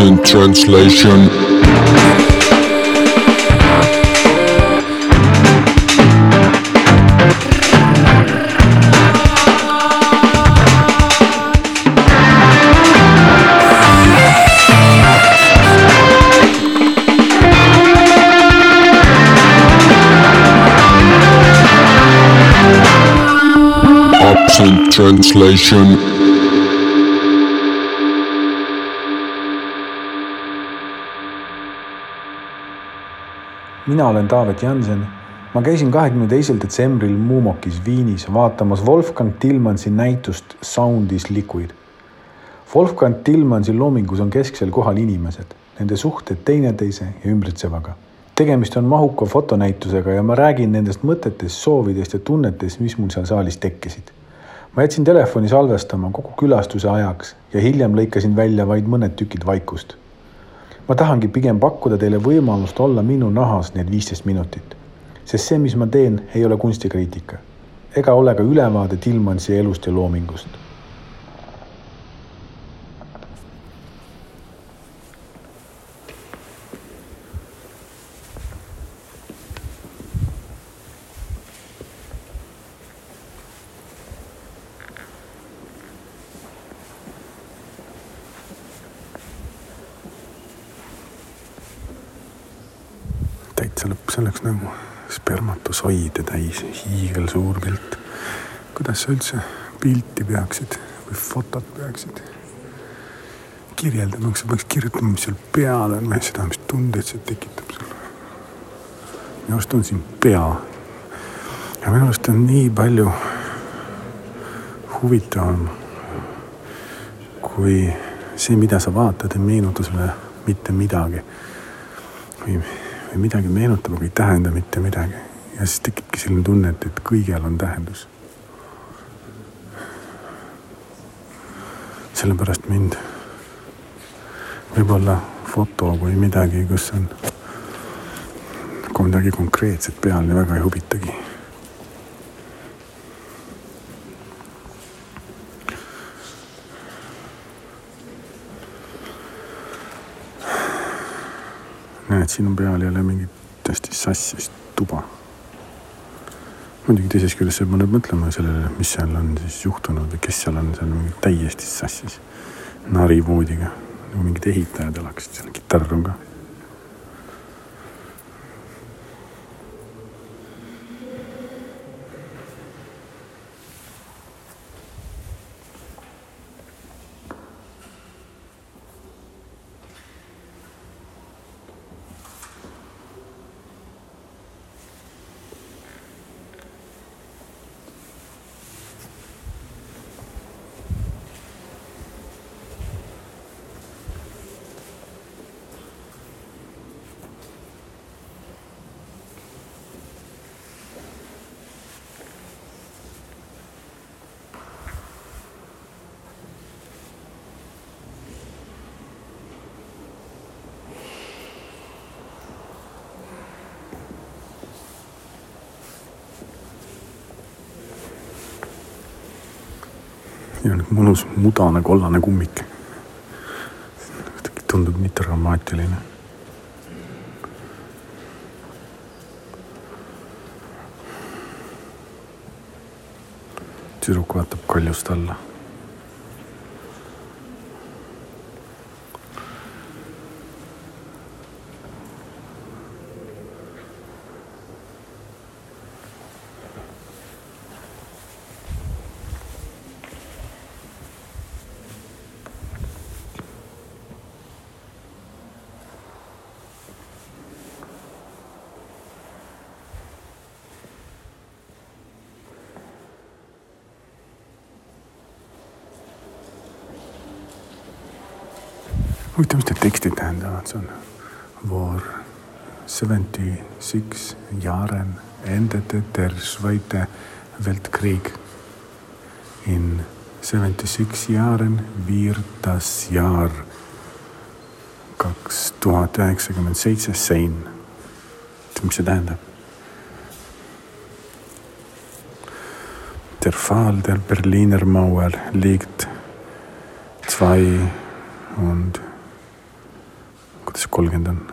Absent translation. Absent translation. Mina olen Taavet Jansen. ma käisin kahekümne teisel detsembril Mumokis Viinis vaatamas Wolfgang Tillmansi näitust Sound is liquid. Wolfgang Tillmansi loomingus on kesksel kohal inimesed, nende suhted teineteise ja ümbritsevaga. tegemist on mahuka fotonäitusega ja ma räägin nendest mõtetest, soovidest ja tunnetest, mis mul seal saalis tekkisid. ma jätsin telefoni salvestama kogu külastuse ajaks ja hiljem lõikasin välja vaid mõned tükid vaikust ma tahangi pigem pakkuda teile võimalust olla minu nahas need viisteist minutit, sest see, mis ma teen, ei ole kunstikriitika ega ole ka ülevaade Tillmansi elust ja loomingust. Täitsa lõpp, see oleks nagu spermatosoide täis, hiigelsuur pilt. kuidas sa üldse pilti peaksid või fotot peaksid kirjeldama, kas sa peaks kirjutama, mis seal peal on või seda, mis tundeid see tekitab sul? minu arust on siin pea. ja minu arust on nii palju huvitavam, kui see, mida sa vaatad, ei meenuta sulle mitte midagi. või või midagi meenutab, aga ei tähenda mitte midagi. ja siis tekibki selline tunne, et, et kõigel on tähendus. sellepärast mind võib-olla foto või midagi, kus on midagi konkreetset peal ja väga ei huvitagi näed, siin on peal jälle mingi täiesti sassis tuba. muidugi teisest küljest see paneb mõtlema sellele, mis seal on siis juhtunud või kes seal on, seal mingi täiesti sassis narivoodiga. nagu mingid ehitajad elaksid seal, kitarr on ka ja nüüd mõnus mudane kollane kummik. tundub nii dramaatiline. tüdruk vaatab kaljust alla huvitav, mis need tekstid tähendavad, see on War seventy six Jahren endete der Zweite Weltkrieg. In seventy six Jahren wird das Jahr kaks tuhat üheksakümmend seitse sein. mis see tähendab? Der Fall der Berliner Mauer liegt zwei und kuidas kolmkümmend on?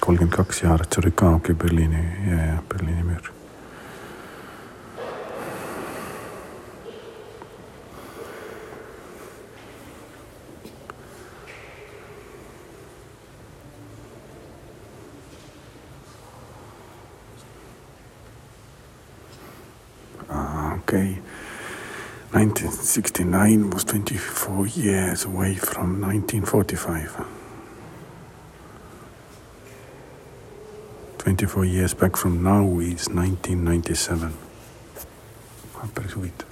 kolmkümmend kaks jaaret, see oli ka okei okay,, Berliini, ja, ja Berliini müür. Ah, okay. 1969 was 24 years away from 1945. 24 years back from now is 1997. Appare subito.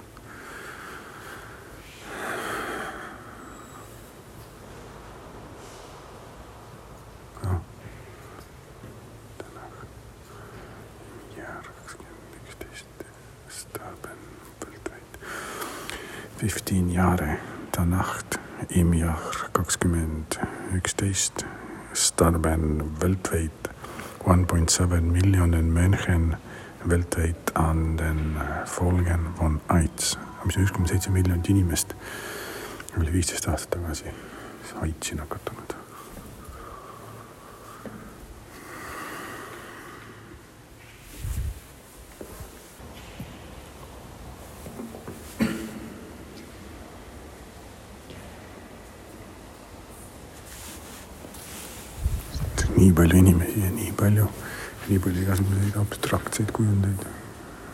Fifteen Jahre danach im Jahr 2011 starben weltweit 1.7 Millionen Menschen weltweit an den Folgen von AIDS, mis on üks koma seitse miljonit inimest, oli viisteist aastat tagasi AIDSi nakatunud. Nii palju inimesi ja nii palju, nii palju igasuguseid abstraktseid kujundeid,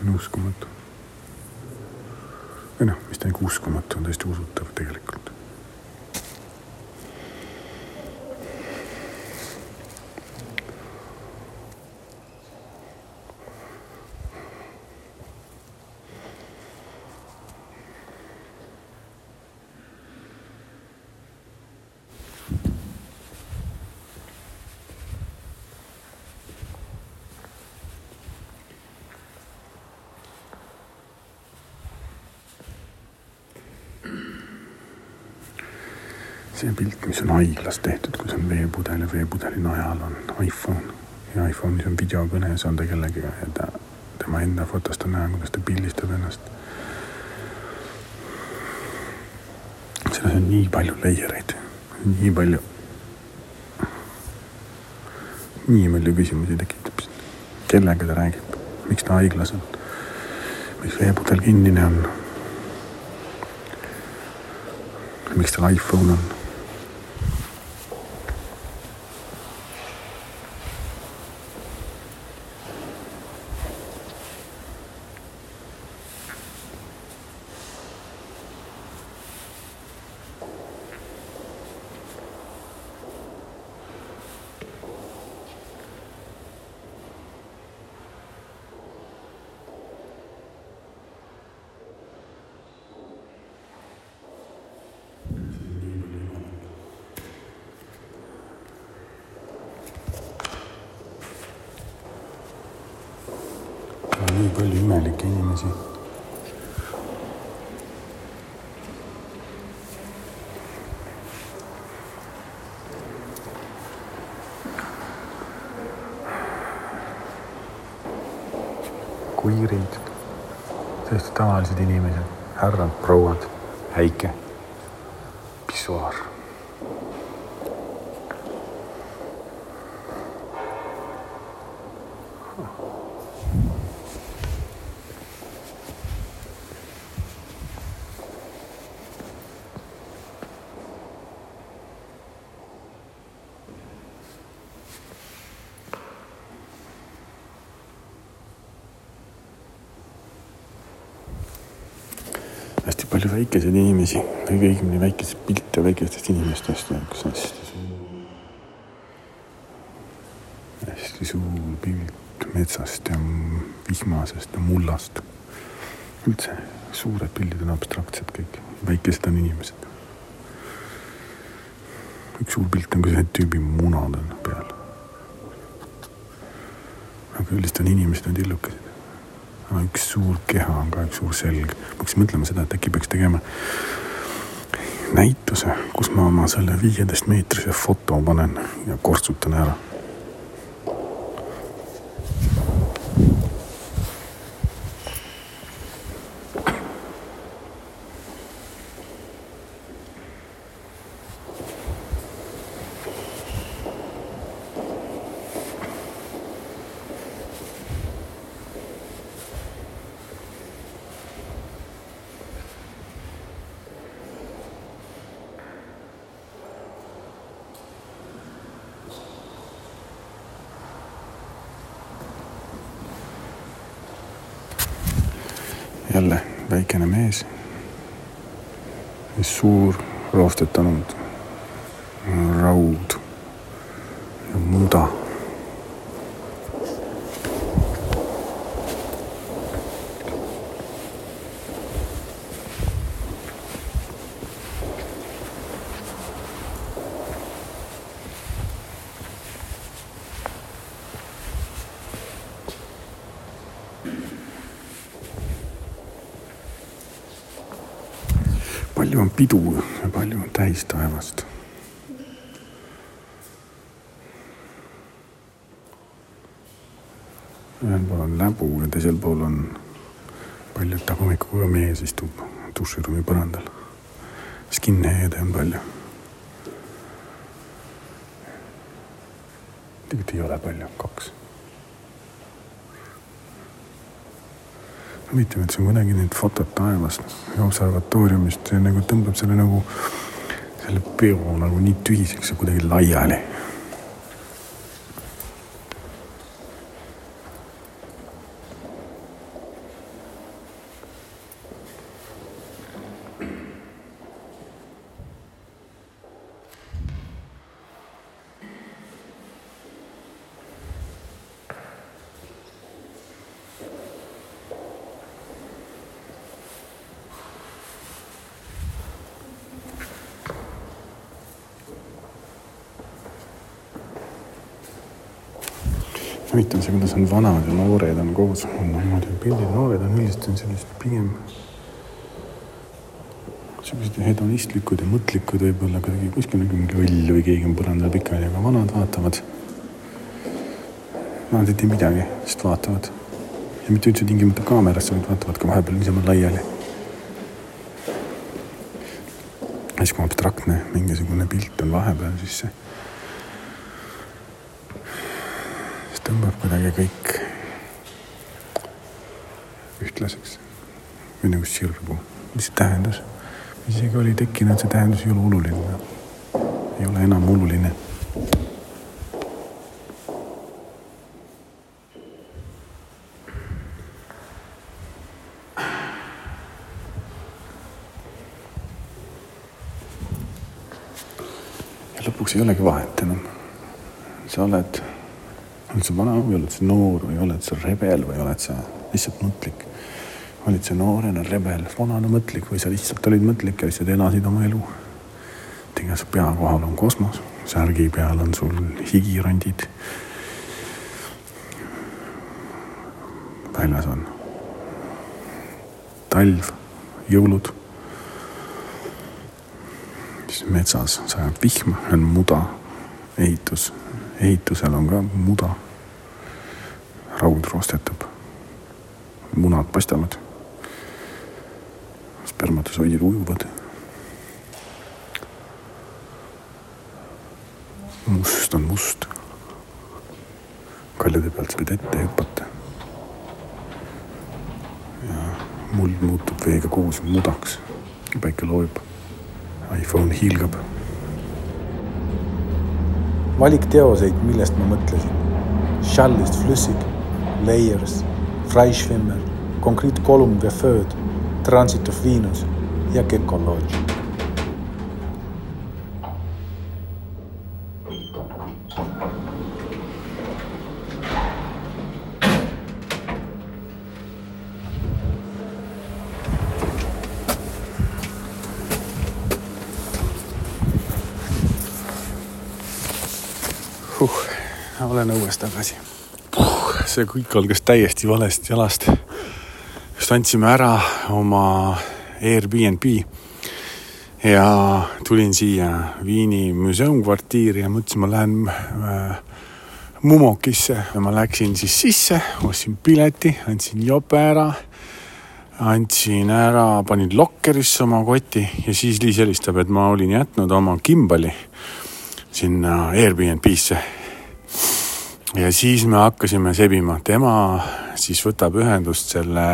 on uskumatu. või noh, mis tähendab uskumatu, on täiesti usutav tegelikult. See pilt, mis on haiglas tehtud, kus on veepudel ja veepudeli najal on iPhone. Ja iPhone'is on videokõne, see on ta kellegagi ja ta, tema enda fotost on näha, kuidas ta pildistab ennast. selles on nii palju layereid, nii palju, nii palju küsimusi tekitab siin. kellega ta räägib, miks ta haiglas on, miks veepudel kinnine on? Miks tal iPhone on nii palju imelikke inimesi. kuirid, täiesti tavalised inimesed, härrad, prouad, äike, pissuaar hästi palju väikeseid inimesi või õigemini väikeseid pilte väikestest inimestest ja üks hästi suur, hästi suur pilt metsast ja vihmasest ja mullast. üldse suured pildid on abstraktsed kõik, väikesed on inimesed. üks suur pilt on ka see tüübi munad on peal. aga üldiselt on inimesed on tillukesed aga üks suur keha on ka üks suur selg. hakkasin mõtlema seda, et äkki peaks tegema näituse, kus ma oma selle viieteistmeetrise foto panen ja kortsutan ära. Väikene mees, suur roostetanud raud. Ja muda palju on pidu ja palju on täistaevast. ühel pool on läbu ja teisel pool on paljata hommikuga mees istub duširuumi põrandal. Skinhead'e on palju. tegelikult ei ole palju, kaks huvitav, et on kuidagi need fotod taevast ja observatooriumist, nagu tõmbab selle nagu, selle peo nagu nii tühiseks ja kuidagi laiali. Huvitav see, kuidas on vanad ja noored on koos, on niimoodi pildid, noored on üldiselt sellised pigem siuksed hedonistlikud ja mõtlikud võib-olla kuidagi kuskil on mingi õll või keegi on põrandal pikali, aga vanad vaatavad. Nad ei tee midagi, lihtsalt vaatavad. ja mitte üldse tingimata kaamerasse, vaid vaatavad ka vahepeal niisama laiali. ja siis, kui abstraktne mingisugune pilt on vahepeal, siis see tõmbab kuidagi kõik ühtlaseks või nagu sirgu. mis see tähendus? isegi oli tekkinud, see tähendus ei ole oluline. ei ole enam oluline. ja lõpuks ei olegi vahet enam. sa oled oled sa vana või oled sa noor või oled sa rebel või oled sa lihtsalt mõtlik? olid sa noorena rebel, vanana mõtlik või sa lihtsalt olid mõtlik ja lihtsalt elasid oma elu? ega su pea kohal on kosmos, särgi peal on sul higirandid. väljas on talv, jõulud. siis metsas sajab vihma, on muda, ehitus ehitusel on ka muda. raud roostetab. munad paistavad. spermatosoidid ujuvad. must on must. kaljade pealt sa võid ette hüpata. ja muld muutub veega koos mudaks. päike loeb. iPhone hiilgab valik teoseid, millest ma mõtlesin. Charles Flüssig, Layers, Freischwimmer, Concrete Column de Feud, Transit of Venus ja Gecko olen õues tagasi see kõik algas täiesti valest jalast. just andsime ära oma Airbnb ja tulin siia Viini muuseumkvartiiri ja mõtlesin, ma lähen äh, Mumokisse ja ma läksin siis sisse, ostsin pileti, andsin jope ära andsin ära, panin lokkerisse oma koti ja siis Liis helistab, et ma olin jätnud oma kimbali sinna Airbnb-sse. Ja siis me hakkasime sebima, tema siis võtab ühendust selle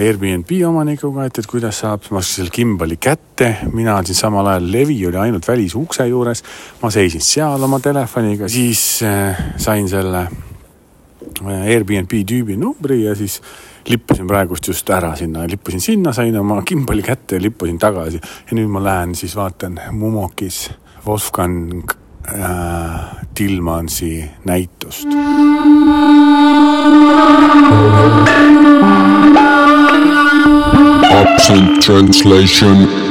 Airbnb omanikuga, et, et kuidas saab, ma ostsin selle kimbali kätte, mina andsin samal ajal, levi oli ainult välisukse juures, ma seisin seal oma telefoniga, siis äh, sain selle äh, Airbnb tüübi numbri ja siis lippasin praegust just ära sinna, lippasin sinna, sain oma kimbali kätte ja lippasin tagasi. Ja nüüd ma lähen siis vaatan Mumokis Wolfgang äh, Tillmansi näitust. Absent translation.